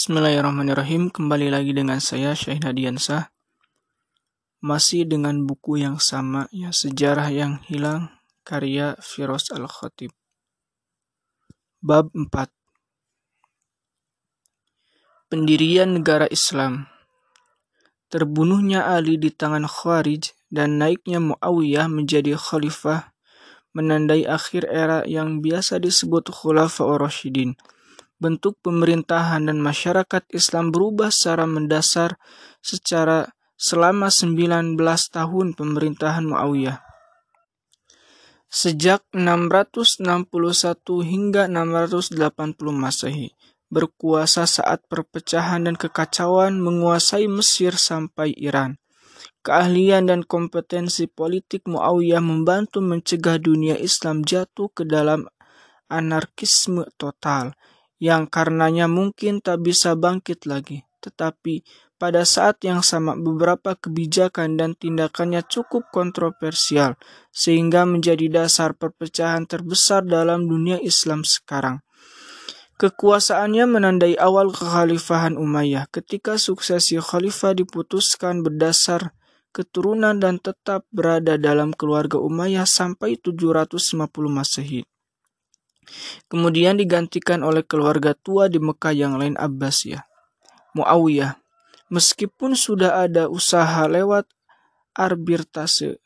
Bismillahirrahmanirrahim. Kembali lagi dengan saya Syahid Hadiansah. Masih dengan buku yang sama ya Sejarah yang Hilang karya Firoz Al-Khatib. Bab 4. Pendirian negara Islam. Terbunuhnya Ali di tangan Khawarij dan naiknya Muawiyah menjadi khalifah menandai akhir era yang biasa disebut Khulafaur Rasyidin bentuk pemerintahan dan masyarakat Islam berubah secara mendasar secara selama 19 tahun pemerintahan Muawiyah. Sejak 661 hingga 680 Masehi, berkuasa saat perpecahan dan kekacauan menguasai Mesir sampai Iran. Keahlian dan kompetensi politik Muawiyah membantu mencegah dunia Islam jatuh ke dalam anarkisme total yang karenanya mungkin tak bisa bangkit lagi. Tetapi pada saat yang sama beberapa kebijakan dan tindakannya cukup kontroversial sehingga menjadi dasar perpecahan terbesar dalam dunia Islam sekarang. Kekuasaannya menandai awal kekhalifahan Umayyah ketika suksesi khalifah diputuskan berdasar keturunan dan tetap berada dalam keluarga Umayyah sampai 750 Masehi. Kemudian digantikan oleh keluarga tua di Mekah yang lain Abbasiyah. Muawiyah, meskipun sudah ada usaha lewat arbitrase,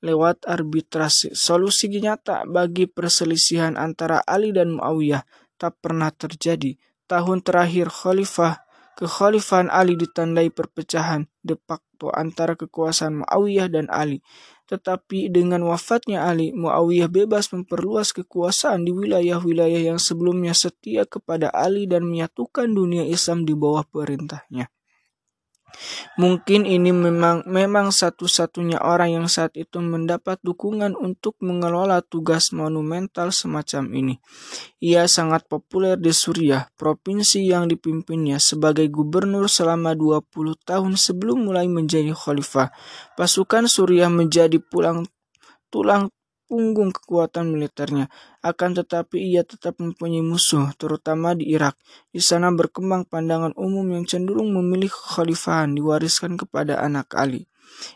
lewat arbitrase, solusi nyata bagi perselisihan antara Ali dan Muawiyah tak pernah terjadi. Tahun terakhir Khalifah kekhalifahan Ali ditandai perpecahan de facto antara kekuasaan Muawiyah dan Ali tetapi dengan wafatnya Ali, Muawiyah bebas memperluas kekuasaan di wilayah-wilayah yang sebelumnya setia kepada Ali dan menyatukan dunia Islam di bawah perintahnya. Mungkin ini memang memang satu-satunya orang yang saat itu mendapat dukungan untuk mengelola tugas monumental semacam ini. Ia sangat populer di Suriah, provinsi yang dipimpinnya sebagai gubernur selama 20 tahun sebelum mulai menjadi khalifah. Pasukan Suriah menjadi pulang tulang punggung kekuatan militernya. Akan tetapi ia tetap mempunyai musuh, terutama di Irak. Di sana berkembang pandangan umum yang cenderung memilih kekhalifahan diwariskan kepada anak Ali,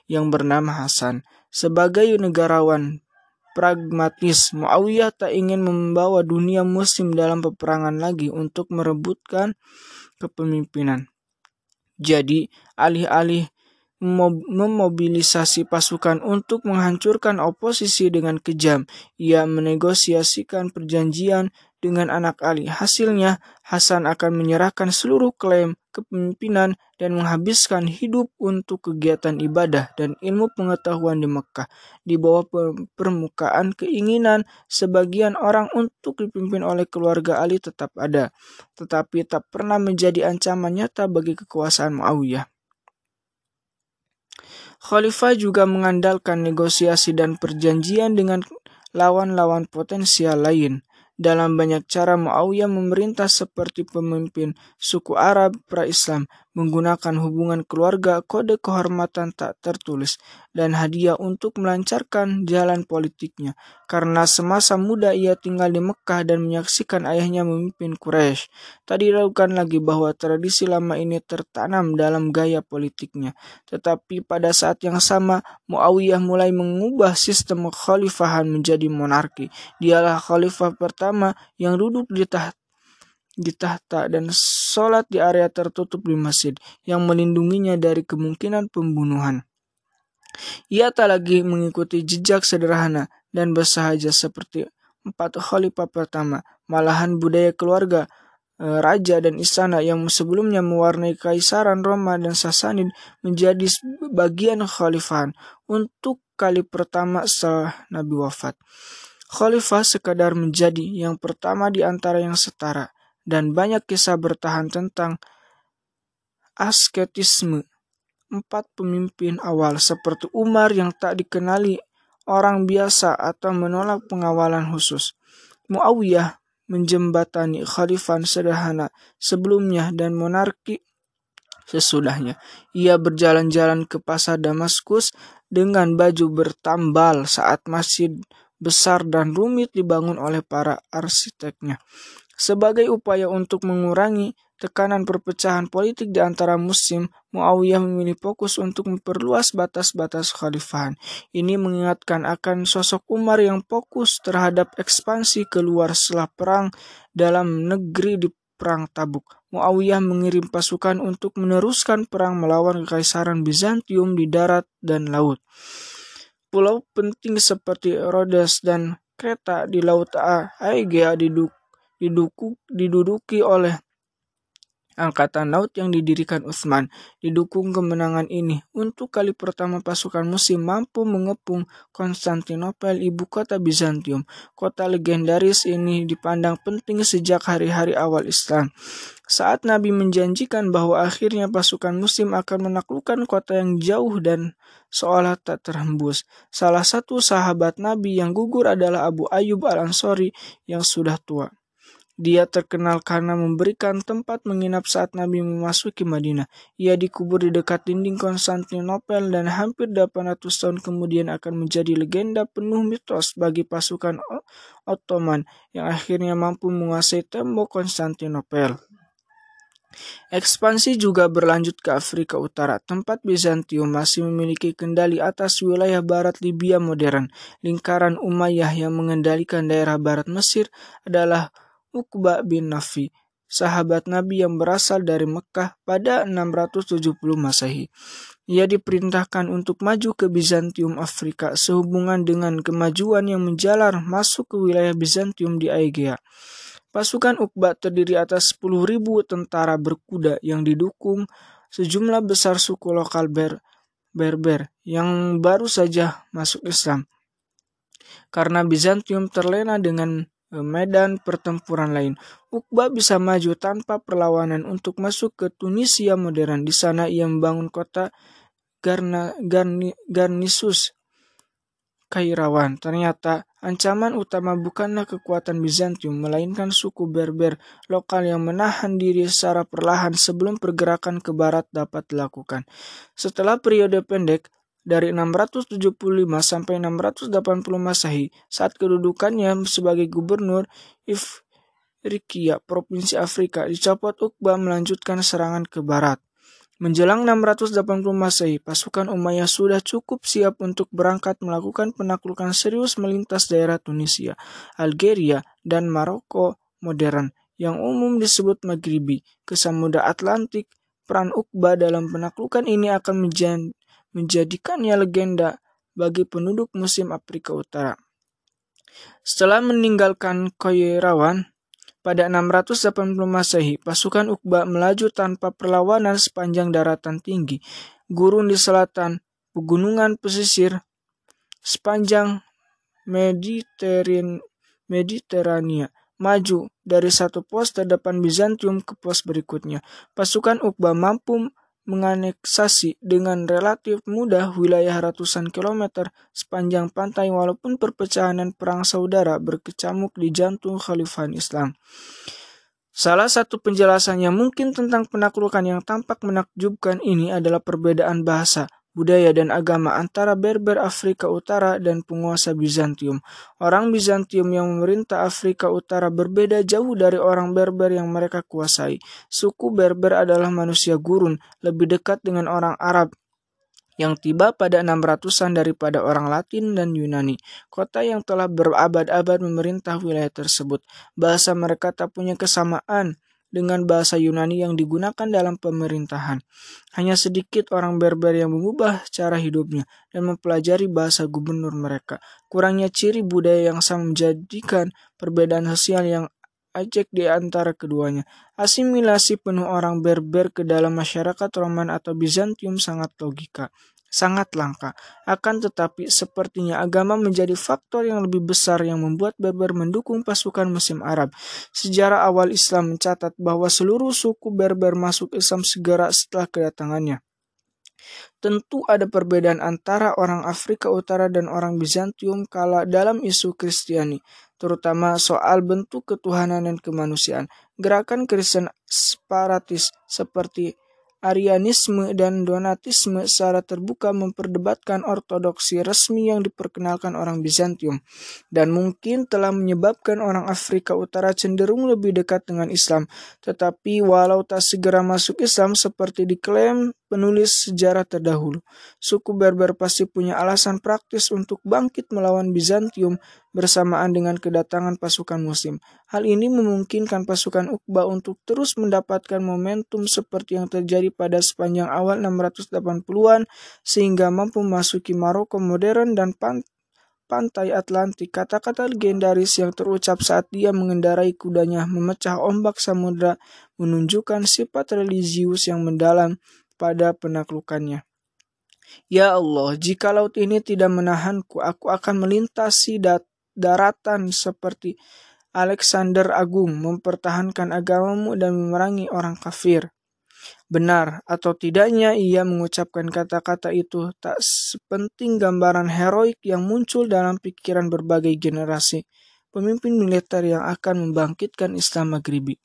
yang bernama Hasan. Sebagai negarawan pragmatis, Muawiyah tak ingin membawa dunia muslim dalam peperangan lagi untuk merebutkan kepemimpinan. Jadi, alih-alih memobilisasi pasukan untuk menghancurkan oposisi dengan kejam. Ia menegosiasikan perjanjian dengan anak Ali. Hasilnya, Hasan akan menyerahkan seluruh klaim kepemimpinan dan menghabiskan hidup untuk kegiatan ibadah dan ilmu pengetahuan di Mekah. Di bawah permukaan keinginan sebagian orang untuk dipimpin oleh keluarga Ali tetap ada, tetapi tak pernah menjadi ancaman nyata bagi kekuasaan Muawiyah. Khalifah juga mengandalkan negosiasi dan perjanjian dengan lawan-lawan potensial lain. Dalam banyak cara Muawiyah memerintah seperti pemimpin suku Arab pra-Islam menggunakan hubungan keluarga, kode kehormatan tak tertulis, dan hadiah untuk melancarkan jalan politiknya. Karena semasa muda ia tinggal di Mekah dan menyaksikan ayahnya memimpin Quraisy. Tak diragukan lagi bahwa tradisi lama ini tertanam dalam gaya politiknya. Tetapi pada saat yang sama, Muawiyah mulai mengubah sistem kekhalifahan menjadi monarki. Dialah khalifah pertama yang duduk di tahta di tahta dan sholat di area tertutup di masjid yang melindunginya dari kemungkinan pembunuhan. Ia tak lagi mengikuti jejak sederhana dan bersahaja seperti empat khalifah pertama, malahan budaya keluarga e, raja dan istana yang sebelumnya mewarnai kaisaran Roma dan Sasanid menjadi bagian khalifahan untuk kali pertama setelah Nabi wafat. Khalifah sekadar menjadi yang pertama di antara yang setara, dan banyak kisah bertahan tentang asketisme empat pemimpin awal seperti Umar yang tak dikenali orang biasa atau menolak pengawalan khusus. Muawiyah menjembatani khalifah sederhana sebelumnya dan monarki sesudahnya. Ia berjalan-jalan ke pasar Damaskus dengan baju bertambal saat masjid besar dan rumit dibangun oleh para arsiteknya. Sebagai upaya untuk mengurangi tekanan perpecahan politik di antara musim, Muawiyah memilih fokus untuk memperluas batas-batas khalifahan. Ini mengingatkan akan sosok Umar yang fokus terhadap ekspansi keluar setelah perang dalam negeri di Perang Tabuk. Muawiyah mengirim pasukan untuk meneruskan perang melawan Kekaisaran Bizantium di darat dan laut. Pulau penting seperti Rhodes dan Kreta di Laut Aegea diduk diduku, diduduki oleh Angkatan Laut yang didirikan Utsman didukung kemenangan ini. Untuk kali pertama pasukan musim mampu mengepung Konstantinopel, ibu kota Bizantium. Kota legendaris ini dipandang penting sejak hari-hari awal Islam. Saat Nabi menjanjikan bahwa akhirnya pasukan muslim akan menaklukkan kota yang jauh dan seolah tak terhembus. Salah satu sahabat Nabi yang gugur adalah Abu Ayyub al-Ansori yang sudah tua. Dia terkenal karena memberikan tempat menginap saat Nabi memasuki Madinah. Ia dikubur di dekat dinding Konstantinopel dan hampir 800 tahun kemudian akan menjadi legenda penuh mitos bagi pasukan Ottoman yang akhirnya mampu menguasai tembok Konstantinopel. Ekspansi juga berlanjut ke Afrika Utara, tempat Bizantium masih memiliki kendali atas wilayah barat Libya modern. Lingkaran Umayyah yang mengendalikan daerah barat Mesir adalah Uqba bin Nafi, sahabat Nabi yang berasal dari Mekah pada 670 Masehi. Ia diperintahkan untuk maju ke Bizantium Afrika sehubungan dengan kemajuan yang menjalar masuk ke wilayah Bizantium di Aegea. Pasukan Uqba terdiri atas 10.000 tentara berkuda yang didukung sejumlah besar suku lokal Ber Berber yang baru saja masuk Islam. Karena Bizantium terlena dengan medan pertempuran lain. Uqba bisa maju tanpa perlawanan untuk masuk ke Tunisia modern. Di sana ia membangun kota Garna, Garni, Garnisus Kairawan. Ternyata ancaman utama bukanlah kekuatan Bizantium, melainkan suku Berber lokal yang menahan diri secara perlahan sebelum pergerakan ke barat dapat dilakukan. Setelah periode pendek, dari 675 sampai 680 Masehi saat kedudukannya sebagai gubernur Ifriqiya, Provinsi Afrika, dicopot Uqba melanjutkan serangan ke barat. Menjelang 680 Masehi, pasukan Umayyah sudah cukup siap untuk berangkat melakukan penaklukan serius melintas daerah Tunisia, Algeria, dan Maroko modern yang umum disebut Maghribi ke Samudra Atlantik. Peran Uqba dalam penaklukan ini akan menjadi menjadikannya legenda bagi penduduk musim Afrika Utara. Setelah meninggalkan Koyerawan, pada 680 Masehi, pasukan Uqba melaju tanpa perlawanan sepanjang daratan tinggi, gurun di selatan, pegunungan pesisir, sepanjang Mediteran Mediterania, maju dari satu pos terdepan Bizantium ke pos berikutnya. Pasukan Uqba mampu menganeksasi dengan relatif mudah wilayah ratusan kilometer sepanjang pantai walaupun perpecahan dan perang saudara berkecamuk di jantung Khalifah Islam. Salah satu penjelasannya mungkin tentang penaklukan yang tampak menakjubkan ini adalah perbedaan bahasa, budaya dan agama antara Berber Afrika Utara dan penguasa Bizantium. Orang Bizantium yang memerintah Afrika Utara berbeda jauh dari orang Berber yang mereka kuasai. Suku Berber adalah manusia gurun, lebih dekat dengan orang Arab yang tiba pada 600-an daripada orang Latin dan Yunani, kota yang telah berabad-abad memerintah wilayah tersebut. Bahasa mereka tak punya kesamaan dengan bahasa Yunani yang digunakan dalam pemerintahan. Hanya sedikit orang Berber yang mengubah cara hidupnya dan mempelajari bahasa gubernur mereka. Kurangnya ciri budaya yang sama menjadikan perbedaan sosial yang ajak di antara keduanya. Asimilasi penuh orang Berber ke dalam masyarakat Roman atau Bizantium sangat logika sangat langka. Akan tetapi, sepertinya agama menjadi faktor yang lebih besar yang membuat Berber mendukung pasukan musim Arab. Sejarah awal Islam mencatat bahwa seluruh suku Berber masuk Islam segera setelah kedatangannya. Tentu ada perbedaan antara orang Afrika Utara dan orang Bizantium kala dalam isu Kristiani, terutama soal bentuk ketuhanan dan kemanusiaan. Gerakan Kristen separatis seperti Arianisme dan Donatisme secara terbuka memperdebatkan ortodoksi resmi yang diperkenalkan orang Bizantium dan mungkin telah menyebabkan orang Afrika Utara cenderung lebih dekat dengan Islam. Tetapi walau tak segera masuk Islam seperti diklaim penulis sejarah terdahulu, suku Berber pasti punya alasan praktis untuk bangkit melawan Bizantium bersamaan dengan kedatangan pasukan muslim. Hal ini memungkinkan pasukan Uqba untuk terus mendapatkan momentum seperti yang terjadi pada sepanjang awal 680-an sehingga mampu memasuki Maroko modern dan pan pantai Atlantik. Kata-kata legendaris yang terucap saat dia mengendarai kudanya memecah ombak samudra menunjukkan sifat religius yang mendalam pada penaklukannya. Ya Allah, jika laut ini tidak menahanku, aku akan melintasi daratan seperti Alexander Agung mempertahankan agamamu dan memerangi orang kafir. Benar atau tidaknya ia mengucapkan kata-kata itu tak sepenting gambaran heroik yang muncul dalam pikiran berbagai generasi pemimpin militer yang akan membangkitkan Islam Maghribi.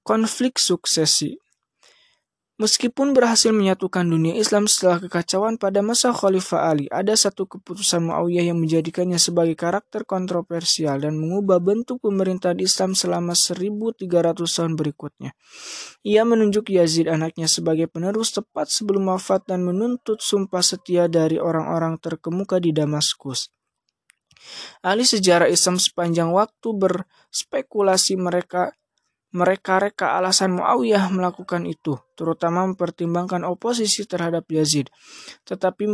Konflik suksesi Meskipun berhasil menyatukan dunia Islam setelah kekacauan pada masa Khalifah Ali, ada satu keputusan Muawiyah yang menjadikannya sebagai karakter kontroversial dan mengubah bentuk pemerintahan Islam selama 1300 tahun berikutnya. Ia menunjuk Yazid anaknya sebagai penerus tepat sebelum wafat dan menuntut sumpah setia dari orang-orang terkemuka di Damaskus. Ahli sejarah Islam sepanjang waktu berspekulasi mereka mereka reka alasan Muawiyah melakukan itu, terutama mempertimbangkan oposisi terhadap Yazid. Tetapi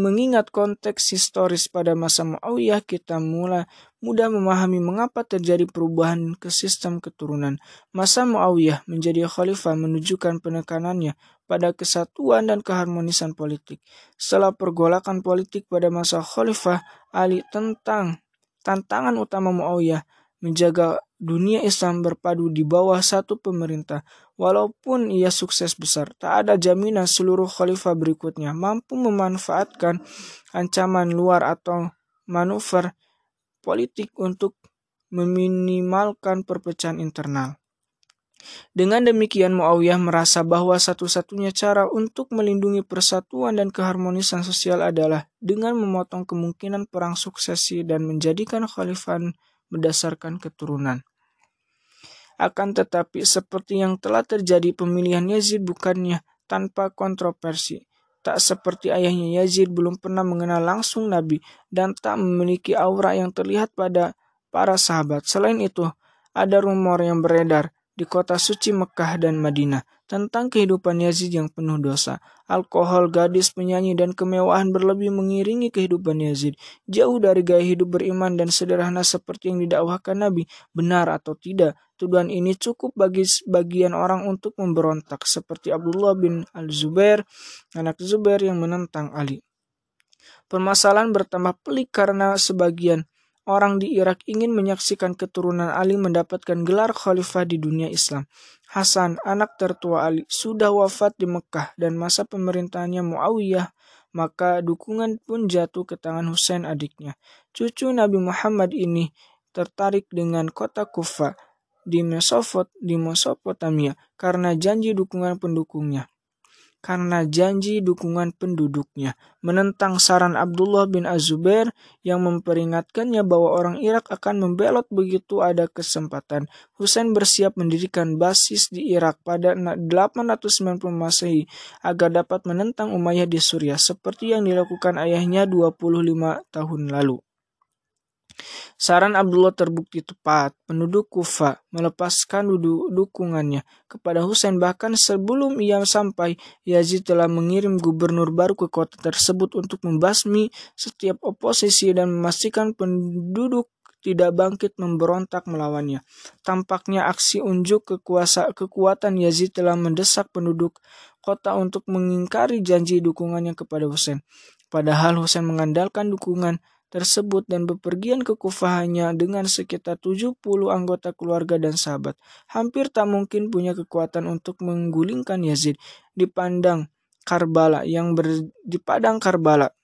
mengingat konteks historis pada masa Muawiyah, kita mulai mudah memahami mengapa terjadi perubahan ke sistem keturunan. Masa Muawiyah menjadi khalifah menunjukkan penekanannya pada kesatuan dan keharmonisan politik. Setelah pergolakan politik pada masa khalifah Ali tentang tantangan utama Muawiyah menjaga dunia Islam berpadu di bawah satu pemerintah. Walaupun ia sukses besar, tak ada jaminan seluruh khalifah berikutnya mampu memanfaatkan ancaman luar atau manuver politik untuk meminimalkan perpecahan internal. Dengan demikian Muawiyah merasa bahwa satu-satunya cara untuk melindungi persatuan dan keharmonisan sosial adalah dengan memotong kemungkinan perang suksesi dan menjadikan khalifah berdasarkan keturunan. Akan tetapi seperti yang telah terjadi pemilihan Yazid bukannya tanpa kontroversi. Tak seperti ayahnya Yazid belum pernah mengenal langsung Nabi dan tak memiliki aura yang terlihat pada para sahabat. Selain itu, ada rumor yang beredar di kota suci Mekah dan Madinah tentang kehidupan Yazid yang penuh dosa. Alkohol, gadis, penyanyi, dan kemewahan berlebih mengiringi kehidupan Yazid. Jauh dari gaya hidup beriman dan sederhana seperti yang didakwahkan Nabi, benar atau tidak, tuduhan ini cukup bagi sebagian orang untuk memberontak, seperti Abdullah bin Al-Zubair, anak Zubair yang menentang Ali. Permasalahan bertambah pelik karena sebagian orang di Irak ingin menyaksikan keturunan Ali mendapatkan gelar khalifah di dunia Islam. Hasan, anak tertua Ali, sudah wafat di Mekah dan masa pemerintahannya Muawiyah, maka dukungan pun jatuh ke tangan Husain adiknya. Cucu Nabi Muhammad ini tertarik dengan kota Kufa di Mesopot di Mesopotamia karena janji dukungan pendukungnya karena janji dukungan penduduknya, menentang saran Abdullah bin Azubair yang memperingatkannya bahwa orang Irak akan membelot begitu ada kesempatan. Husain bersiap mendirikan basis di Irak pada 890 Masehi agar dapat menentang Umayyah di Suriah seperti yang dilakukan ayahnya 25 tahun lalu. Saran Abdullah terbukti tepat. Penduduk Kufa melepaskan dukungannya kepada Husain bahkan sebelum ia sampai Yazid telah mengirim gubernur baru ke kota tersebut untuk membasmi setiap oposisi dan memastikan penduduk tidak bangkit memberontak melawannya. Tampaknya aksi unjuk kekuasa kekuatan Yazid telah mendesak penduduk kota untuk mengingkari janji dukungannya kepada Husain. Padahal Husain mengandalkan dukungan tersebut dan bepergian ke Kufah hanya dengan sekitar 70 anggota keluarga dan sahabat. Hampir tak mungkin punya kekuatan untuk menggulingkan Yazid di pandang Karbala yang ber, di padang Karbala.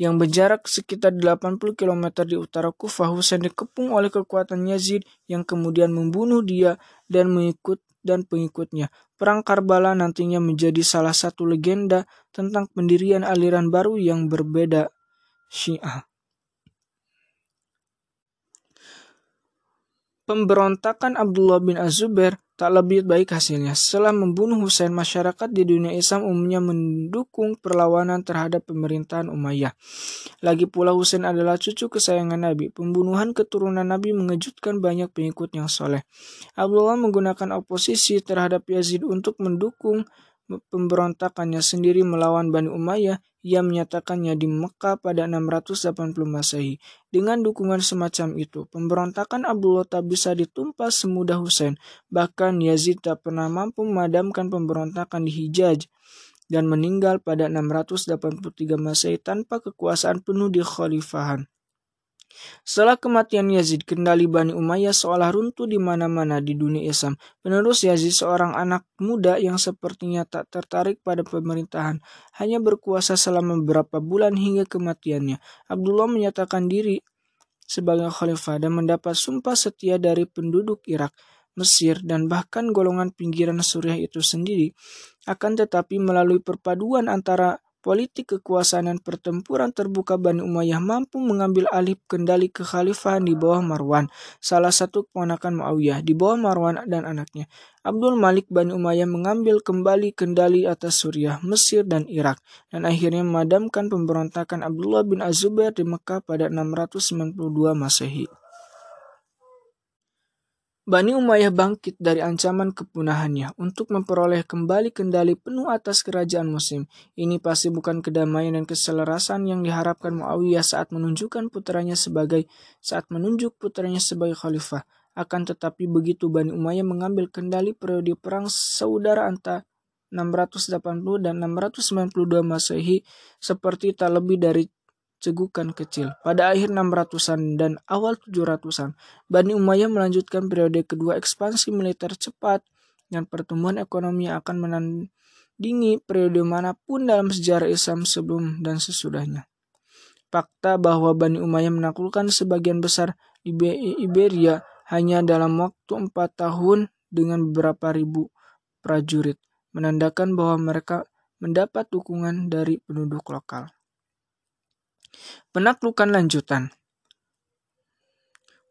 yang berjarak sekitar 80 km di utara Kufah, Husain dikepung oleh kekuatan Yazid yang kemudian membunuh dia dan mengikut dan pengikutnya. Perang Karbala nantinya menjadi salah satu legenda tentang pendirian aliran baru yang berbeda Syiah. Pemberontakan Abdullah bin Az-Zubair tak lebih baik hasilnya. Setelah membunuh Husain, masyarakat di dunia Islam umumnya mendukung perlawanan terhadap pemerintahan Umayyah. Lagi pula Husain adalah cucu kesayangan Nabi. Pembunuhan keturunan Nabi mengejutkan banyak pengikut yang soleh. Abdullah menggunakan oposisi terhadap Yazid untuk mendukung pemberontakannya sendiri melawan Bani Umayyah ia menyatakannya di Mekah pada 680 Masehi. Dengan dukungan semacam itu, pemberontakan Abdullah tak bisa ditumpas semudah Hussein. Bahkan Yazid tak pernah mampu memadamkan pemberontakan di Hijaz dan meninggal pada 683 Masehi tanpa kekuasaan penuh di khalifahan. Setelah kematian Yazid, kendali Bani Umayyah seolah runtuh di mana-mana di dunia Islam. Penerus Yazid seorang anak muda yang sepertinya tak tertarik pada pemerintahan, hanya berkuasa selama beberapa bulan hingga kematiannya. Abdullah menyatakan diri sebagai khalifah dan mendapat sumpah setia dari penduduk Irak. Mesir, dan bahkan golongan pinggiran Suriah itu sendiri, akan tetapi melalui perpaduan antara politik kekuasaan dan pertempuran terbuka Bani Umayyah mampu mengambil alih kendali kekhalifahan di bawah Marwan, salah satu keponakan Muawiyah di bawah Marwan dan anaknya. Abdul Malik Bani Umayyah mengambil kembali kendali atas Suriah, Mesir, dan Irak, dan akhirnya memadamkan pemberontakan Abdullah bin Az-Zubair di Mekah pada 692 Masehi. Bani Umayyah bangkit dari ancaman kepunahannya untuk memperoleh kembali kendali penuh atas kerajaan Muslim. Ini pasti bukan kedamaian dan keselarasan yang diharapkan Muawiyah saat menunjukkan putranya sebagai saat menunjuk putranya sebagai khalifah. Akan tetapi begitu Bani Umayyah mengambil kendali periode perang saudara antara 680 dan 692 Masehi seperti tak lebih dari cegukan kecil. Pada akhir 600-an dan awal 700-an, Bani Umayyah melanjutkan periode kedua ekspansi militer cepat dan pertumbuhan ekonomi akan menandingi periode mana pun dalam sejarah Islam sebelum dan sesudahnya. Fakta bahwa Bani Umayyah menaklukkan sebagian besar Iberia hanya dalam waktu empat tahun dengan beberapa ribu prajurit, menandakan bahwa mereka mendapat dukungan dari penduduk lokal. Penaklukan lanjutan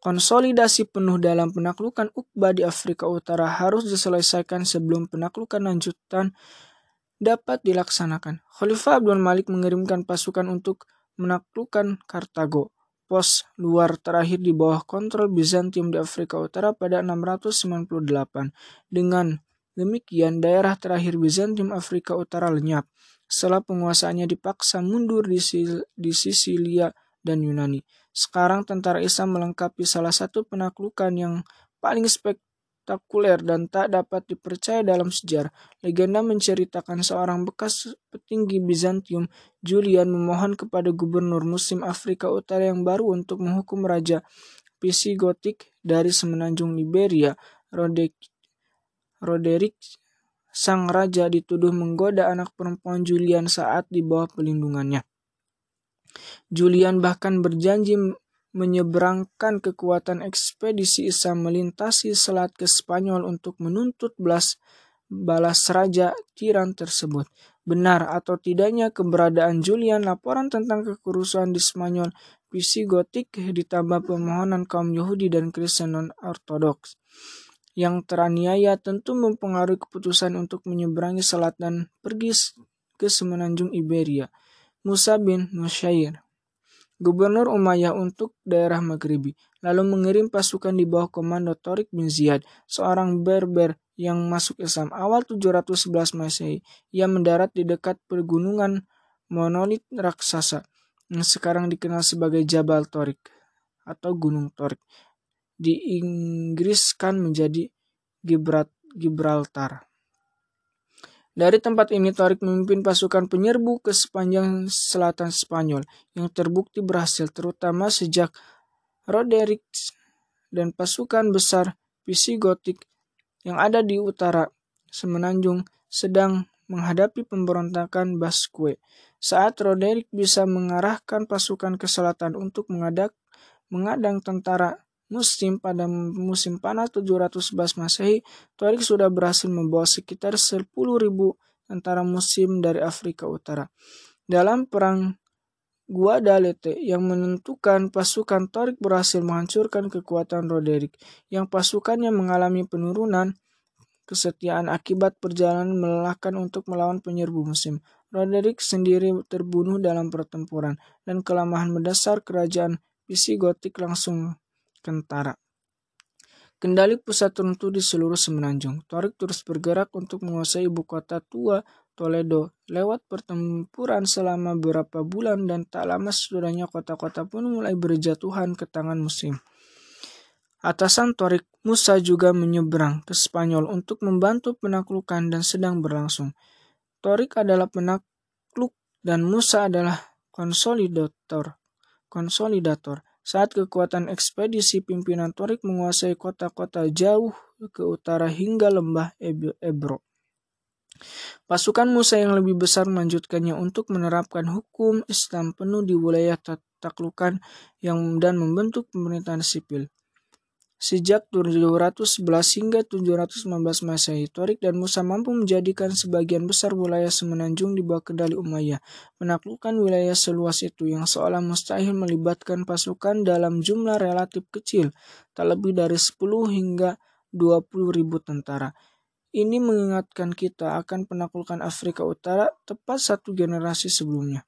Konsolidasi penuh dalam penaklukan Uqba di Afrika Utara harus diselesaikan sebelum penaklukan lanjutan dapat dilaksanakan. Khalifah Abdul Malik mengirimkan pasukan untuk menaklukkan Kartago, pos luar terakhir di bawah kontrol Bizantium di Afrika Utara pada 698. Dengan demikian, daerah terakhir Bizantium Afrika Utara lenyap setelah penguasaannya dipaksa mundur di, di Sisilia dan Yunani. Sekarang tentara Islam melengkapi salah satu penaklukan yang paling spektakuler dan tak dapat dipercaya dalam sejarah. Legenda menceritakan seorang bekas petinggi Bizantium, Julian, memohon kepada gubernur Muslim Afrika Utara yang baru untuk menghukum Raja Visigotik dari semenanjung Liberia, Roderick sang raja dituduh menggoda anak perempuan Julian saat di bawah pelindungannya. Julian bahkan berjanji menyeberangkan kekuatan ekspedisi Islam melintasi selat ke Spanyol untuk menuntut belas balas raja tiran tersebut. Benar atau tidaknya keberadaan Julian laporan tentang kekurusuhan di Spanyol Visigotik ditambah permohonan kaum Yahudi dan Kristen non-ortodoks yang teraniaya tentu mempengaruhi keputusan untuk menyeberangi selat dan pergi ke semenanjung Iberia. Musa bin Nusyair, gubernur Umayyah untuk daerah Maghribi, lalu mengirim pasukan di bawah komando Torik bin Ziyad, seorang Berber yang masuk Islam awal 711 Masehi. Ia mendarat di dekat pegunungan monolit raksasa yang sekarang dikenal sebagai Jabal Torik atau Gunung Torik diinggriskan menjadi Gibraltar. Dari tempat ini Tarik memimpin pasukan penyerbu ke sepanjang selatan Spanyol yang terbukti berhasil terutama sejak Roderick dan pasukan besar Visigotik yang ada di utara semenanjung sedang menghadapi pemberontakan Basque. Saat Roderick bisa mengarahkan pasukan ke selatan untuk mengadang tentara Muslim pada musim panas 711 Masehi, Torik sudah berhasil membawa sekitar 10.000 tentara Muslim dari Afrika Utara. Dalam perang Guadalete yang menentukan pasukan Torik berhasil menghancurkan kekuatan Roderick yang pasukannya mengalami penurunan kesetiaan akibat perjalanan melelahkan untuk melawan penyerbu musim. Roderick sendiri terbunuh dalam pertempuran, dan kelemahan mendasar kerajaan Visigotik langsung kentara. Kendali pusat tertentu di seluruh semenanjung. Torik terus bergerak untuk menguasai ibu kota tua Toledo lewat pertempuran selama beberapa bulan dan tak lama sesudahnya kota-kota pun mulai berjatuhan ke tangan musim. Atasan Torik Musa juga menyeberang ke Spanyol untuk membantu penaklukan dan sedang berlangsung. Torik adalah penakluk dan Musa adalah konsolidator. Konsolidator. Saat kekuatan ekspedisi pimpinan Torik menguasai kota-kota jauh ke utara hingga lembah Ebro. Pasukan Musa yang lebih besar melanjutkannya untuk menerapkan hukum Islam penuh di wilayah taklukan yang dan membentuk pemerintahan sipil. Sejak 711 hingga 715 Masehi, Torik dan Musa mampu menjadikan sebagian besar wilayah semenanjung di bawah kendali Umayyah. Menaklukkan wilayah seluas itu yang seolah mustahil melibatkan pasukan dalam jumlah relatif kecil, tak lebih dari 10 hingga 20 ribu tentara. Ini mengingatkan kita akan penaklukan Afrika Utara tepat satu generasi sebelumnya.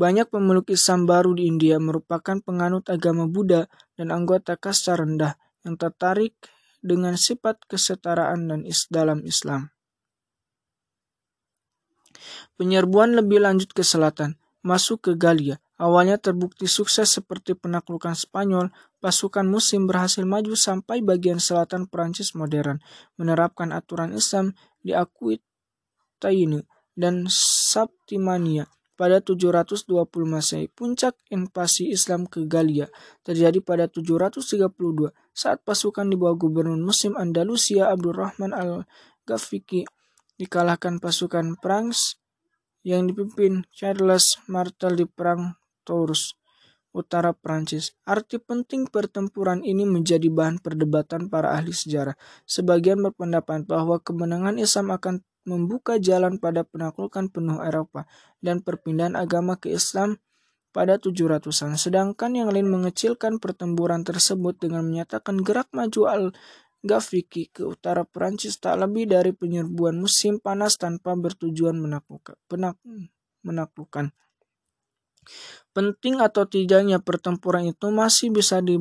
Banyak pemeluk Islam baru di India merupakan penganut agama Buddha dan anggota kasta rendah yang tertarik dengan sifat kesetaraan dan is dalam Islam. Penyerbuan lebih lanjut ke selatan, masuk ke Galia. Awalnya terbukti sukses seperti penaklukan Spanyol, pasukan Muslim berhasil maju sampai bagian selatan Perancis modern, menerapkan aturan Islam di Aquitaine dan Septimania pada 720 Masehi. Puncak invasi Islam ke Galia terjadi pada 732 saat pasukan di bawah gubernur Muslim Andalusia Abdurrahman al-Ghafiqi dikalahkan pasukan Prancis yang dipimpin Charles Martel di Perang Tours utara Prancis. Arti penting pertempuran ini menjadi bahan perdebatan para ahli sejarah. Sebagian berpendapat bahwa kemenangan Islam akan membuka jalan pada penaklukan penuh Eropa dan perpindahan agama ke Islam pada 700-an. Sedangkan yang lain mengecilkan pertempuran tersebut dengan menyatakan gerak maju al Gafiki ke utara Perancis tak lebih dari penyerbuan musim panas tanpa bertujuan menaklukkan. Penak, menaklukkan. Penting atau tidaknya pertempuran itu masih bisa di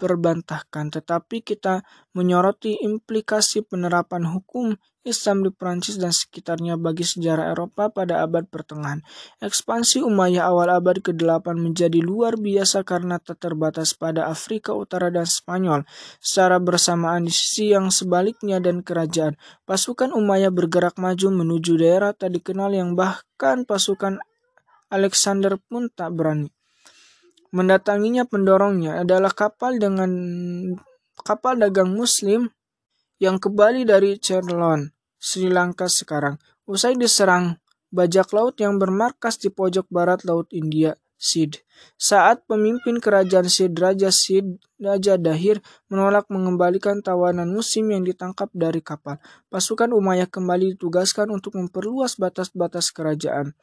terbantahkan, tetapi kita menyoroti implikasi penerapan hukum Islam di Prancis dan sekitarnya bagi sejarah Eropa pada abad pertengahan. Ekspansi Umayyah awal abad ke-8 menjadi luar biasa karena tak terbatas pada Afrika Utara dan Spanyol. Secara bersamaan di sisi yang sebaliknya dan kerajaan, pasukan Umayyah bergerak maju menuju daerah tak dikenal yang bahkan pasukan Alexander pun tak berani. Mendatanginya pendorongnya adalah kapal dengan kapal dagang Muslim yang kembali dari Ceylon, Sri Lanka sekarang. Usai diserang bajak laut yang bermarkas di pojok barat Laut India, Sid. Saat pemimpin kerajaan Sid Raja Sid Raja Dahir menolak mengembalikan tawanan musim yang ditangkap dari kapal, pasukan Umayyah kembali ditugaskan untuk memperluas batas-batas kerajaan.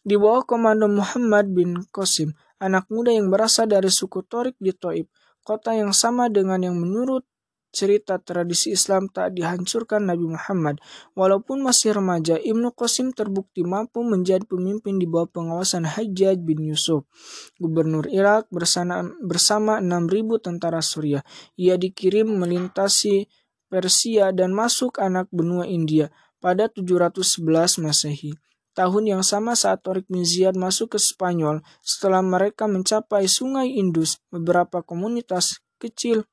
Di bawah komando Muhammad bin Qasim, anak muda yang berasal dari suku Torik di Toib, kota yang sama dengan yang menurut cerita tradisi Islam tak dihancurkan Nabi Muhammad. Walaupun masih remaja, Ibnu Qasim terbukti mampu menjadi pemimpin di bawah pengawasan Hajjaj bin Yusuf, gubernur Irak bersama, bersama 6.000 tentara Suriah. Ia dikirim melintasi Persia dan masuk anak benua India pada 711 Masehi tahun yang sama saat Torik bin masuk ke Spanyol setelah mereka mencapai sungai Indus, beberapa komunitas kecil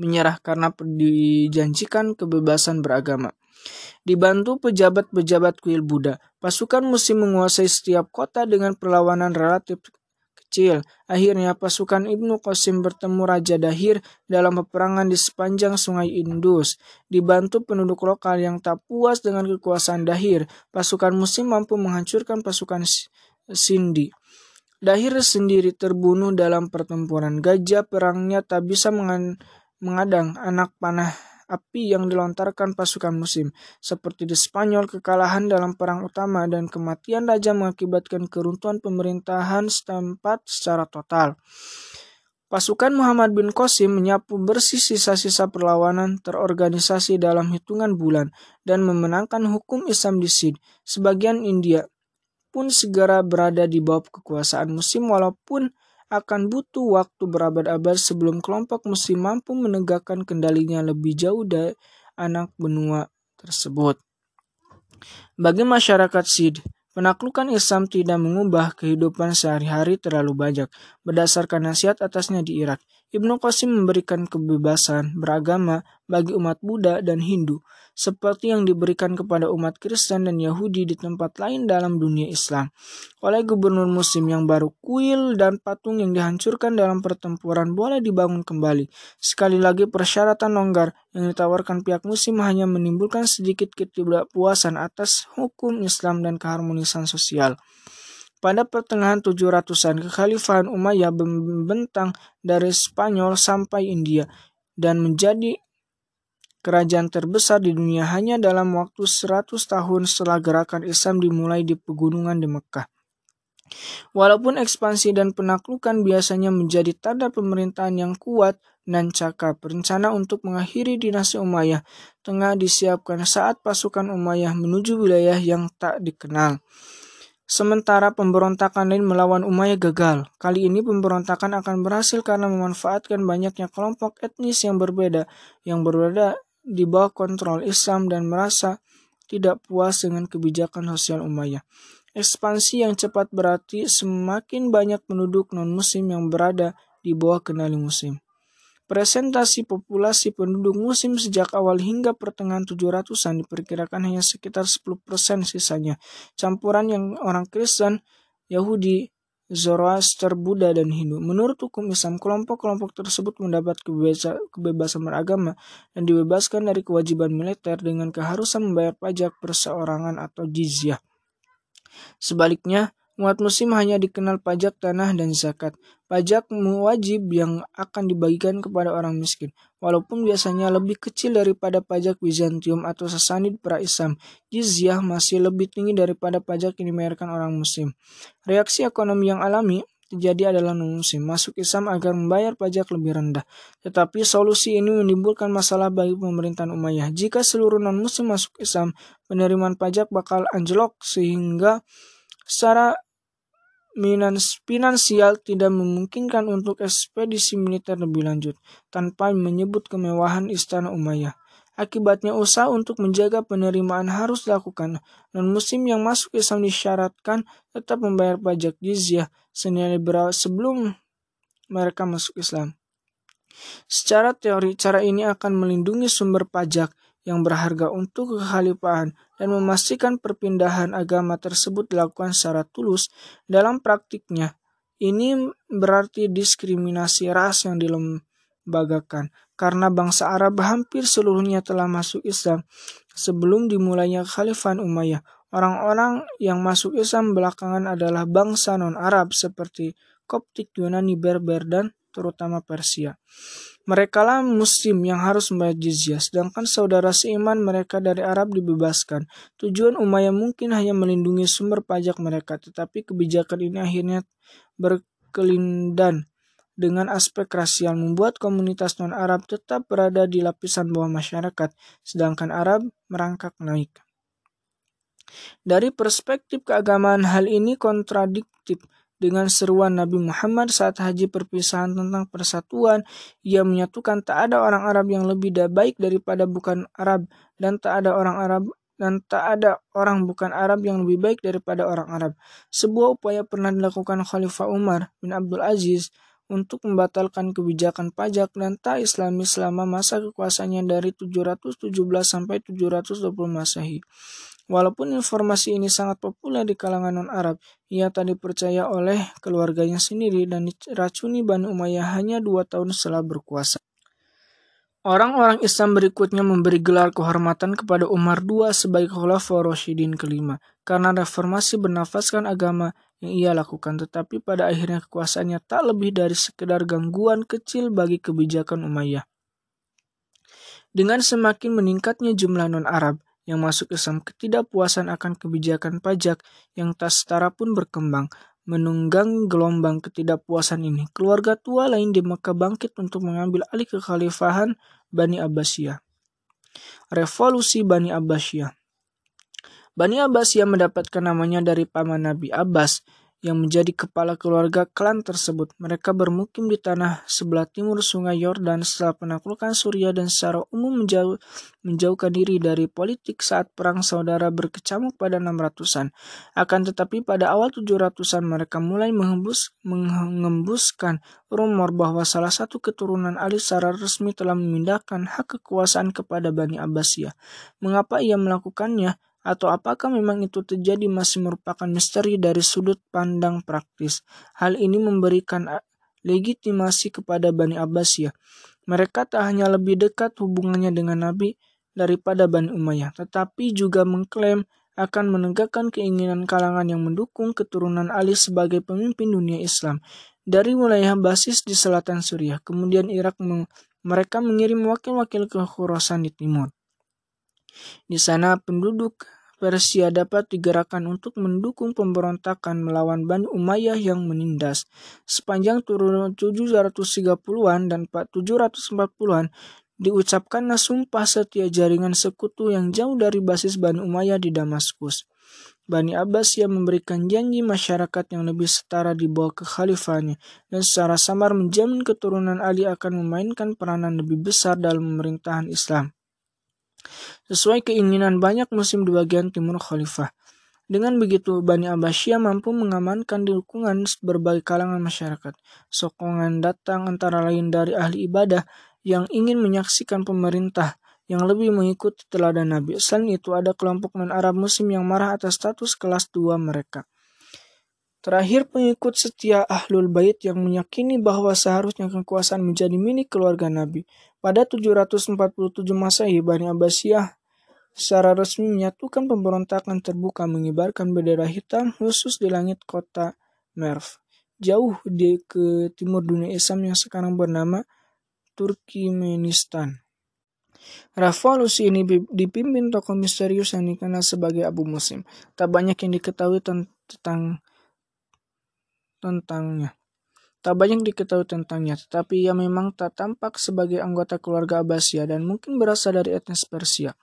menyerah karena dijanjikan kebebasan beragama. Dibantu pejabat-pejabat kuil Buddha, pasukan muslim menguasai setiap kota dengan perlawanan relatif kecil. Akhirnya pasukan Ibnu Qasim bertemu Raja Dahir dalam peperangan di sepanjang sungai Indus. Dibantu penduduk lokal yang tak puas dengan kekuasaan Dahir, pasukan Muslim mampu menghancurkan pasukan Sindi. Dahir sendiri terbunuh dalam pertempuran. Gajah perangnya tak bisa mengadang anak panah api yang dilontarkan pasukan musim. Seperti di Spanyol, kekalahan dalam perang utama dan kematian raja mengakibatkan keruntuhan pemerintahan setempat secara total. Pasukan Muhammad bin Qasim menyapu bersih sisa-sisa perlawanan terorganisasi dalam hitungan bulan dan memenangkan hukum Islam di Sid, sebagian India pun segera berada di bawah kekuasaan musim walaupun akan butuh waktu berabad-abad sebelum kelompok muslim mampu menegakkan kendalinya lebih jauh dari anak benua tersebut. Bagi masyarakat Sid, penaklukan Islam tidak mengubah kehidupan sehari-hari terlalu banyak berdasarkan nasihat atasnya di Irak. Ibnu Qasim memberikan kebebasan beragama bagi umat Buddha dan Hindu, seperti yang diberikan kepada umat Kristen dan Yahudi di tempat lain dalam dunia Islam. Oleh gubernur muslim yang baru, kuil dan patung yang dihancurkan dalam pertempuran boleh dibangun kembali. Sekali lagi persyaratan longgar yang ditawarkan pihak muslim hanya menimbulkan sedikit ketidakpuasan atas hukum Islam dan keharmonisan sosial. Pada pertengahan 700-an, kekhalifahan Umayyah membentang dari Spanyol sampai India dan menjadi kerajaan terbesar di dunia hanya dalam waktu 100 tahun setelah gerakan Islam dimulai di pegunungan di Mekah. Walaupun ekspansi dan penaklukan biasanya menjadi tanda pemerintahan yang kuat dan cakap, rencana untuk mengakhiri dinasti Umayyah tengah disiapkan saat pasukan Umayyah menuju wilayah yang tak dikenal. Sementara pemberontakan lain melawan Umayyah gagal. Kali ini pemberontakan akan berhasil karena memanfaatkan banyaknya kelompok etnis yang berbeda yang berada di bawah kontrol Islam dan merasa tidak puas dengan kebijakan sosial Umayyah. Ekspansi yang cepat berarti semakin banyak penduduk non-muslim yang berada di bawah kendali muslim. Presentasi populasi penduduk muslim sejak awal hingga pertengahan 700-an diperkirakan hanya sekitar 10% sisanya. Campuran yang orang Kristen, Yahudi, Zoroaster, Buddha, dan Hindu. Menurut hukum Islam, kelompok-kelompok tersebut mendapat kebebasan beragama dan dibebaskan dari kewajiban militer dengan keharusan membayar pajak perseorangan atau jizyah. Sebaliknya, Umat muslim hanya dikenal pajak tanah dan zakat. Pajak wajib yang akan dibagikan kepada orang miskin. Walaupun biasanya lebih kecil daripada pajak Bizantium atau Sasanid pra-Islam, jizyah masih lebih tinggi daripada pajak yang dibayarkan orang muslim. Reaksi ekonomi yang alami terjadi adalah non-muslim masuk Islam agar membayar pajak lebih rendah. Tetapi solusi ini menimbulkan masalah bagi pemerintahan Umayyah. Jika seluruh non-muslim masuk Islam, penerimaan pajak bakal anjlok sehingga secara finansial tidak memungkinkan untuk ekspedisi militer lebih lanjut tanpa menyebut kemewahan istana Umayyah. Akibatnya usaha untuk menjaga penerimaan harus dilakukan. Non muslim yang masuk Islam disyaratkan tetap membayar pajak jizyah senilai berapa sebelum mereka masuk Islam. Secara teori, cara ini akan melindungi sumber pajak yang berharga untuk kekhalifahan dan memastikan perpindahan agama tersebut dilakukan secara tulus dalam praktiknya. Ini berarti diskriminasi ras yang dilembagakan karena bangsa Arab hampir seluruhnya telah masuk Islam sebelum dimulainya kekhalifahan Umayyah. Orang-orang yang masuk Islam belakangan adalah bangsa non-Arab seperti Koptik, Yunani, Berber, dan terutama Persia. Mereka lah muslim yang harus membayar jizyah, sedangkan saudara seiman mereka dari Arab dibebaskan. Tujuan Umayyah mungkin hanya melindungi sumber pajak mereka, tetapi kebijakan ini akhirnya berkelindan dengan aspek rasial membuat komunitas non-Arab tetap berada di lapisan bawah masyarakat, sedangkan Arab merangkak naik. Dari perspektif keagamaan, hal ini kontradiktif dengan seruan Nabi Muhammad saat haji perpisahan tentang persatuan. Ia menyatukan tak ada orang Arab yang lebih baik daripada bukan Arab dan tak ada orang Arab dan tak ada orang bukan Arab yang lebih baik daripada orang Arab. Sebuah upaya pernah dilakukan Khalifah Umar bin Abdul Aziz untuk membatalkan kebijakan pajak dan tak islami selama masa kekuasaannya dari 717 sampai 720 Masehi. Walaupun informasi ini sangat populer di kalangan non-Arab, ia tak dipercaya oleh keluarganya sendiri dan diracuni Bani Umayyah hanya dua tahun setelah berkuasa. Orang-orang Islam berikutnya memberi gelar kehormatan kepada Umar II sebagai Khalifah Rashidin kelima karena reformasi bernafaskan agama yang ia lakukan tetapi pada akhirnya kekuasaannya tak lebih dari sekedar gangguan kecil bagi kebijakan Umayyah. Dengan semakin meningkatnya jumlah non-Arab, yang masuk Islam ketidakpuasan akan kebijakan pajak yang tak setara pun berkembang. Menunggang gelombang ketidakpuasan ini, keluarga tua lain di Mekah bangkit untuk mengambil alih kekhalifahan Bani Abbasiyah. Revolusi Bani Abbasiyah Bani Abbasiyah mendapatkan namanya dari paman Nabi Abbas yang menjadi kepala keluarga klan tersebut. Mereka bermukim di tanah sebelah timur sungai Yordan setelah penaklukan Suriah dan secara umum menjauh, menjauhkan diri dari politik saat perang saudara berkecamuk pada 600-an. Akan tetapi pada awal 700-an mereka mulai menghembus, mengembuskan rumor bahwa salah satu keturunan Ali secara resmi telah memindahkan hak kekuasaan kepada Bani Abbasiyah. Mengapa ia melakukannya? Atau apakah memang itu terjadi masih merupakan misteri dari sudut pandang praktis. Hal ini memberikan legitimasi kepada Bani Abbasiyah. Mereka tak hanya lebih dekat hubungannya dengan Nabi daripada Bani Umayyah, tetapi juga mengklaim akan menegakkan keinginan kalangan yang mendukung keturunan Ali sebagai pemimpin dunia Islam. Dari wilayah basis di selatan Suriah, kemudian Irak mereka mengirim wakil-wakil ke Khurasan di timur. Di sana penduduk Persia dapat digerakkan untuk mendukung pemberontakan melawan Bani Umayyah yang menindas. Sepanjang turun 730-an dan 740-an diucapkanlah sumpah setia jaringan sekutu yang jauh dari basis Bani Umayyah di Damaskus. Bani Abbasiyah memberikan janji masyarakat yang lebih setara di bawah kekhalifannya dan secara samar menjamin keturunan Ali akan memainkan peranan lebih besar dalam pemerintahan Islam sesuai keinginan banyak muslim di bagian timur khalifah. Dengan begitu, Bani Abbasiyah mampu mengamankan dukungan berbagai kalangan masyarakat. Sokongan datang antara lain dari ahli ibadah yang ingin menyaksikan pemerintah yang lebih mengikuti teladan Nabi. Selain itu, ada kelompok non-Arab muslim yang marah atas status kelas dua mereka. Terakhir, pengikut setia Ahlul Bait yang meyakini bahwa seharusnya kekuasaan menjadi milik keluarga Nabi. Pada 747 Masehi, Bani Abbasiyah secara resmi menyatukan pemberontakan terbuka mengibarkan bendera hitam khusus di langit kota Merv. Jauh di ke timur dunia Islam yang sekarang bernama Turkmenistan. Revolusi ini dipimpin tokoh misterius yang dikenal sebagai Abu Muslim. Tak banyak yang diketahui tentang tentangnya. Tak banyak diketahui tentangnya, tetapi ia memang tak tampak sebagai anggota keluarga Abbasiyah dan mungkin berasal dari etnis Persia.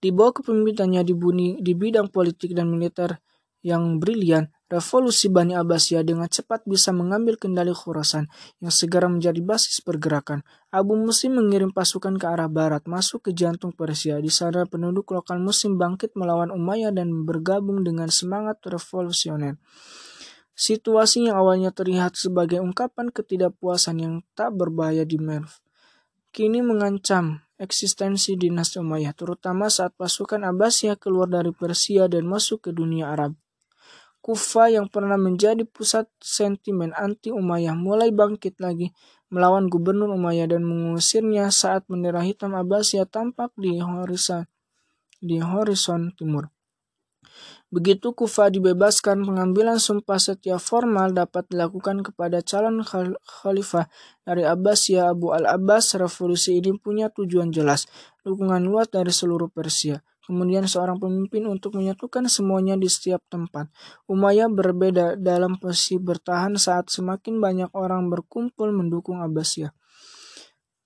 Di bawah kepemimpinannya di, buni, di bidang politik dan militer yang brilian, revolusi Bani Abbasiyah dengan cepat bisa mengambil kendali Khurasan yang segera menjadi basis pergerakan. Abu Muslim mengirim pasukan ke arah barat, masuk ke jantung Persia. Di sana penduduk lokal Muslim bangkit melawan Umayyah dan bergabung dengan semangat revolusioner. Situasi yang awalnya terlihat sebagai ungkapan ketidakpuasan yang tak berbahaya di Merv, kini mengancam eksistensi dinasti Umayyah, terutama saat pasukan Abbasiyah keluar dari Persia dan masuk ke dunia Arab. Kufa yang pernah menjadi pusat sentimen anti Umayyah mulai bangkit lagi melawan gubernur Umayyah dan mengusirnya saat bendera hitam Abbasiyah tampak di horizon di horizon timur. Begitu Kufa dibebaskan, pengambilan sumpah setia formal dapat dilakukan kepada calon khalifah dari Abbasiyah Abu al-Abbas. Revolusi ini punya tujuan jelas, dukungan luas dari seluruh Persia. Kemudian seorang pemimpin untuk menyatukan semuanya di setiap tempat. Umayyah berbeda dalam posisi bertahan saat semakin banyak orang berkumpul mendukung Abbasiyah.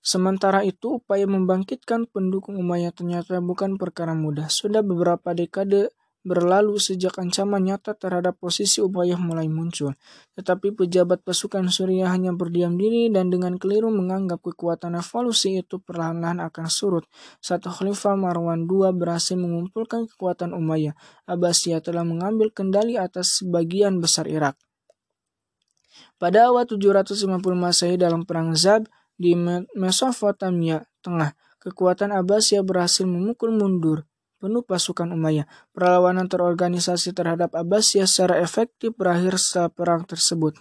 Sementara itu, upaya membangkitkan pendukung Umayyah ternyata bukan perkara mudah. Sudah beberapa dekade berlalu sejak ancaman nyata terhadap posisi Umayyah mulai muncul. Tetapi pejabat pasukan Suriah hanya berdiam diri dan dengan keliru menganggap kekuatan revolusi itu perlahan-lahan akan surut. Saat Khalifah Marwan II berhasil mengumpulkan kekuatan Umayyah, Abbasiyah telah mengambil kendali atas sebagian besar Irak. Pada awal 750 Masehi dalam Perang Zab di Mesopotamia Tengah, kekuatan Abbasiyah berhasil memukul mundur penuh pasukan Umayyah. Perlawanan terorganisasi terhadap Abbasiyah secara efektif berakhir setelah perang tersebut.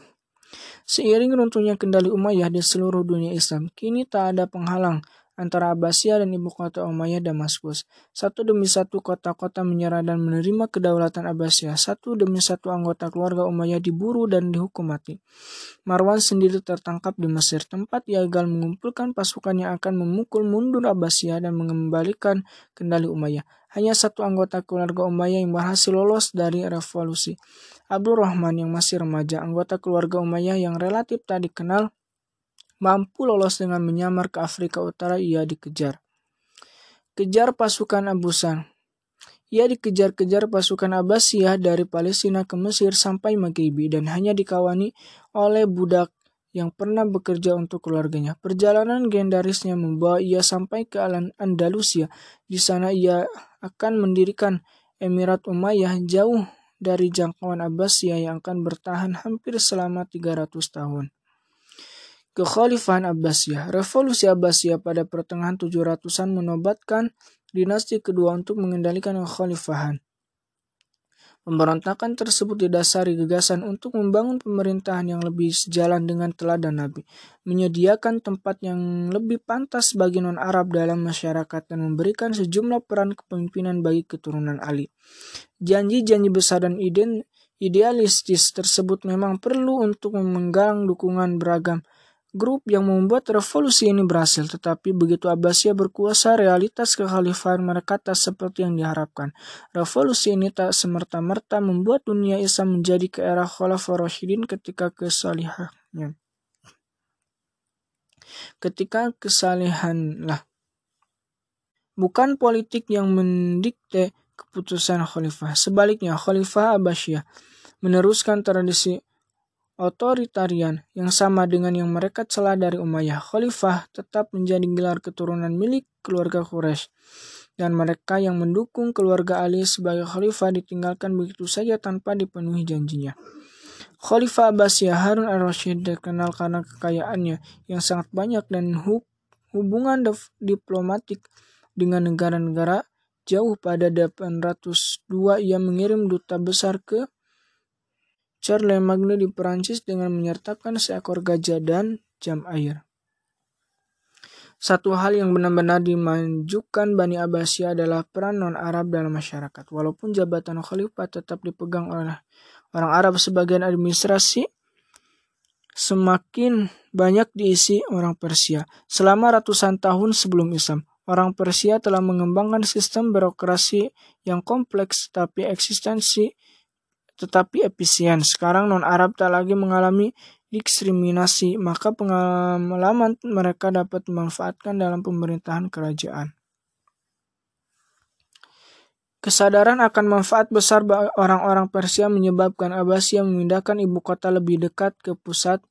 Seiring runtuhnya kendali Umayyah di seluruh dunia Islam, kini tak ada penghalang antara Abbasiyah dan ibu kota Umayyah Damaskus. Satu demi satu kota-kota menyerah dan menerima kedaulatan Abbasiyah. Satu demi satu anggota keluarga Umayyah diburu dan dihukum mati. Marwan sendiri tertangkap di Mesir, tempat ia gagal mengumpulkan pasukan yang akan memukul mundur Abbasiyah dan mengembalikan kendali Umayyah. Hanya satu anggota keluarga Umayyah yang berhasil lolos dari revolusi. Abdul Rahman yang masih remaja, anggota keluarga Umayyah yang relatif tak dikenal, mampu lolos dengan menyamar ke Afrika Utara, ia dikejar. Kejar pasukan Abusan. Ia dikejar-kejar pasukan Abbasiyah dari Palestina ke Mesir sampai Maghribi dan hanya dikawani oleh budak yang pernah bekerja untuk keluarganya. Perjalanan gendarisnya membawa ia sampai ke Andalusia. Di sana ia akan mendirikan Emirat Umayyah jauh dari jangkauan Abbasiyah yang akan bertahan hampir selama 300 tahun. Kekhalifahan Abbasiyah Revolusi Abbasiyah pada pertengahan 700-an menobatkan dinasti kedua untuk mengendalikan kekhalifahan. Pemberontakan tersebut didasari gagasan untuk membangun pemerintahan yang lebih sejalan dengan teladan Nabi, menyediakan tempat yang lebih pantas bagi non-Arab dalam masyarakat dan memberikan sejumlah peran kepemimpinan bagi keturunan Ali. Janji-janji besar dan idealistis tersebut memang perlu untuk menggalang dukungan beragam grup yang membuat revolusi ini berhasil, tetapi begitu Abbasiyah berkuasa, realitas kekhalifahan mereka tak seperti yang diharapkan. Revolusi ini tak semerta-merta membuat dunia Islam menjadi ke era Khalifah Rashidin ketika kesalihannya. Ketika kesalihan lah. Bukan politik yang mendikte keputusan khalifah. Sebaliknya, khalifah Abbasiyah meneruskan tradisi otoritarian yang sama dengan yang mereka celah dari Umayyah. Khalifah tetap menjadi gelar keturunan milik keluarga Quraisy dan mereka yang mendukung keluarga Ali sebagai khalifah ditinggalkan begitu saja tanpa dipenuhi janjinya. Khalifah Abbasiyah Harun al-Rashid dikenal karena kekayaannya yang sangat banyak dan hubungan diplomatik dengan negara-negara jauh pada 802 ia mengirim duta besar ke Charles Magne di Perancis dengan menyertakan seekor gajah dan jam air. Satu hal yang benar-benar dimajukan Bani Abbasiyah adalah peran non-Arab dalam masyarakat. Walaupun jabatan khalifah tetap dipegang oleh orang Arab sebagian administrasi, semakin banyak diisi orang Persia. Selama ratusan tahun sebelum Islam, orang Persia telah mengembangkan sistem birokrasi yang kompleks tapi eksistensi tetapi efisien. Sekarang non-Arab tak lagi mengalami diskriminasi, maka pengalaman mereka dapat dimanfaatkan dalam pemerintahan kerajaan. Kesadaran akan manfaat besar orang-orang Persia menyebabkan Abbasiyah memindahkan ibu kota lebih dekat ke pusat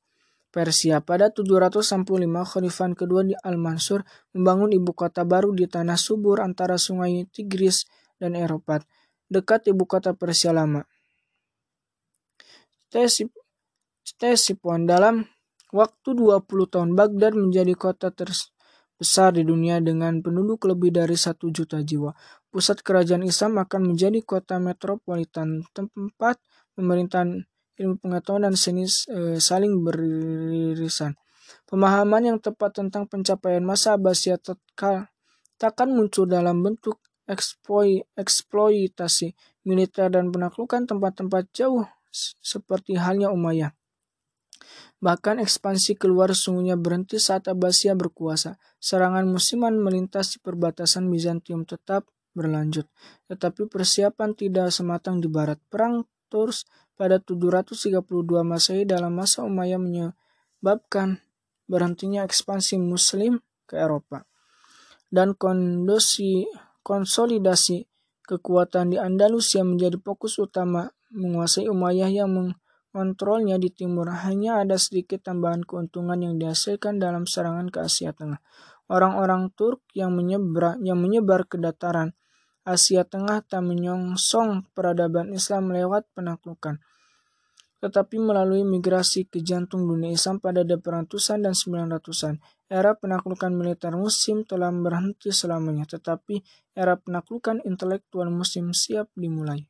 Persia. Pada 765, Khalifah kedua di Al-Mansur membangun ibu kota baru di tanah subur antara sungai Tigris dan Eropat, dekat ibu kota Persia lama. Ctesiphon dalam waktu 20 tahun Baghdad menjadi kota terbesar di dunia dengan penduduk lebih dari satu juta jiwa. Pusat kerajaan Islam akan menjadi kota metropolitan tempat pemerintahan ilmu pengetahuan dan seni e, saling beririsan. Pemahaman yang tepat tentang pencapaian masa Abbasiyah takkan muncul dalam bentuk eksploitasi militer dan penaklukan tempat-tempat jauh seperti halnya Umayyah. Bahkan ekspansi keluar sungguhnya berhenti saat Abbasiyah berkuasa. Serangan musiman melintasi perbatasan Bizantium tetap berlanjut. Tetapi persiapan tidak sematang di barat. Perang Tours pada 732 Masehi dalam masa Umayyah menyebabkan berhentinya ekspansi muslim ke Eropa. Dan kondosi, konsolidasi kekuatan di Andalusia menjadi fokus utama menguasai Umayyah yang mengontrolnya di timur. Hanya ada sedikit tambahan keuntungan yang dihasilkan dalam serangan ke Asia Tengah. Orang-orang Turk yang menyebar, yang menyebar ke dataran Asia Tengah tak menyongsong peradaban Islam lewat penaklukan. tetapi melalui migrasi ke jantung dunia Islam pada 800-an dan 900-an. Era penaklukan militer musim telah berhenti selamanya, tetapi era penaklukan intelektual musim siap dimulai.